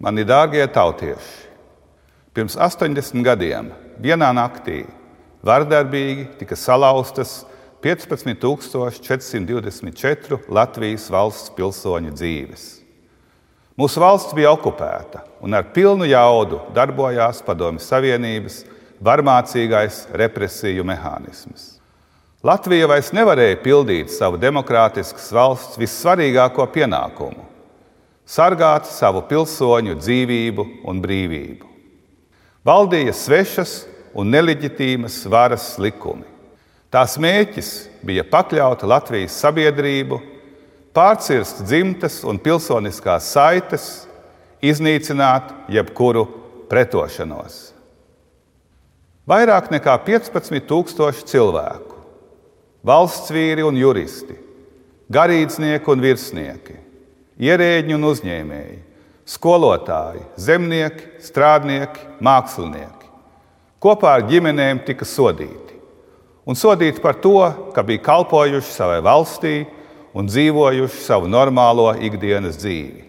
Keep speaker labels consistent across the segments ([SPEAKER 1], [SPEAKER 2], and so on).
[SPEAKER 1] Mani dārgie tautieši, pirms 80 gadiem vienā naktī vardarbīgi tika salauztas 15,424 Latvijas valsts pilsoņu dzīves. Mūsu valsts bija okupēta un ar pilnu jaudu darbojās Padomju Savienības varmācīgais represiju mehānisms. Latvija vairs nevarēja pildīt savu demokrātiskas valsts vissvarīgāko pienākumu sargāt savu pilsoņu dzīvību un brīvību. Valdīja svešas un neleģitīmas varas likumi. Tās mērķis bija pakļaut Latvijas sabiedrību, pārcirst dzimtas un pilsoniskās saites, iznīcināt jebkuru pretošanos. Vairāk nekā 15,000 cilvēku, valsts vīri un juristi, garīdznieki un virsnieki ierēģi un uzņēmēji, skolotāji, zemnieki, strādnieki, mākslinieki. Kopā ar ģimenēm tika sodīti. Un sodīti par to, ka bija kalpojuši savai valstī un dzīvojuši savu normālo ikdienas dzīvi.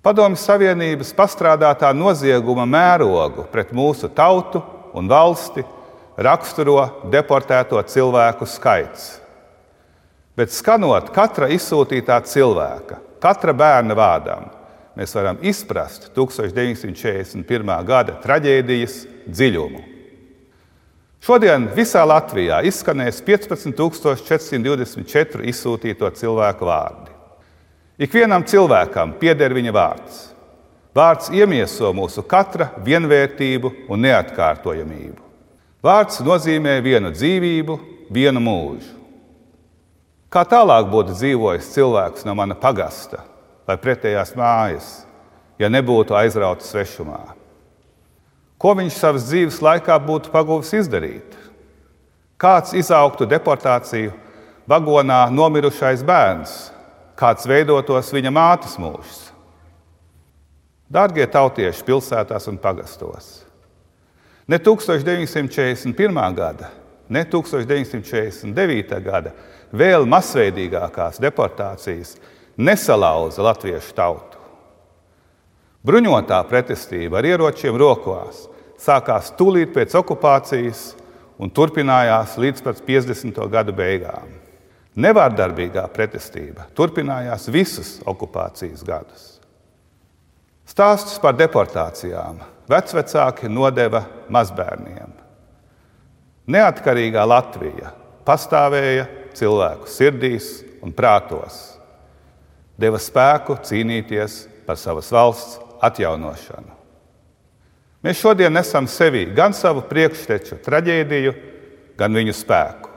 [SPEAKER 1] Padomju Savienības pastrādātā nozieguma mērogu pret mūsu tautu un valsti raksturo deportēto cilvēku skaits Bet skanot katra izsūtītā cilvēka, katra bērna vārdam, mēs varam izprast 1941. gada traģēdijas dziļumu. Šodien visā Latvijā izskanēs 15,424 izsūtīto cilvēku vārdi. Ikvienam cilvēkam pieder viņa vārds. Vārds iemieso mūsu katra vienvērtību un neatkārtojamību. Vārds nozīmē vienu dzīvību, vienu mūžu. Kā tālāk būtu dzīvojis cilvēks no mana pagasta vai pretējās mājas, ja nebūtu aizrauts svešumā? Ko viņš savas dzīves laikā būtu pagūvis izdarīt? Kāds izaugtu deportāciju vagonā nomirušais bērns, kāds veidotos viņa mātes mūžs? Dārgie tautieši pilsētās un pagastos! Ne 1941. gada, ne 1949. gada vēl masveidīgākās deportācijas nesalauza latviešu tautu. Bruņotā pretestība ar ieročiem rokās sākās tūlīt pēc okupācijas un turpinājās līdz pat 50. gadu beigām. Nevārdarbīgā pretestība turpinājās visus okupācijas gadus. Stāstus par deportācijām vecvecāki nodeva mazbērniem. Neatkarīgā Latvija pastāvēja cilvēku sirdīs un prātos, deva spēku cīnīties par savas valsts atjaunošanu. Mēs šodien nesam sevī gan savu priekšteču traģēdiju, gan viņu spēku.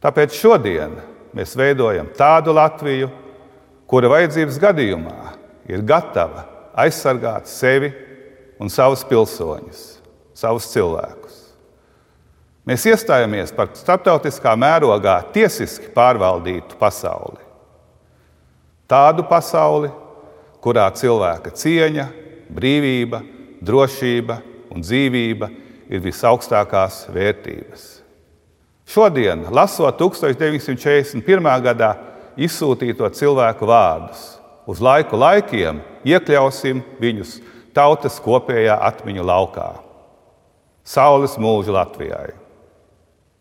[SPEAKER 1] Tāpēc šodien mēs veidojam tādu Latviju, kura vajadzības gadījumā ir gatava aizsargāt sevi un savus pilsoņus, savus cilvēkus. Mēs iestājamies par starptautiskā mērogā tiesiski pārvaldītu pasauli. Tādu pasauli, kurā cilvēka cieņa, brīvība, drošība un dzīvība ir visaugstākās vērtības. Šodien, lasot 1941. gadā izsūtīto cilvēku vārdus, uz laiku laikiem iekļausim viņus tautas kopējā atmiņu laukā. Saules mūža Latvijai!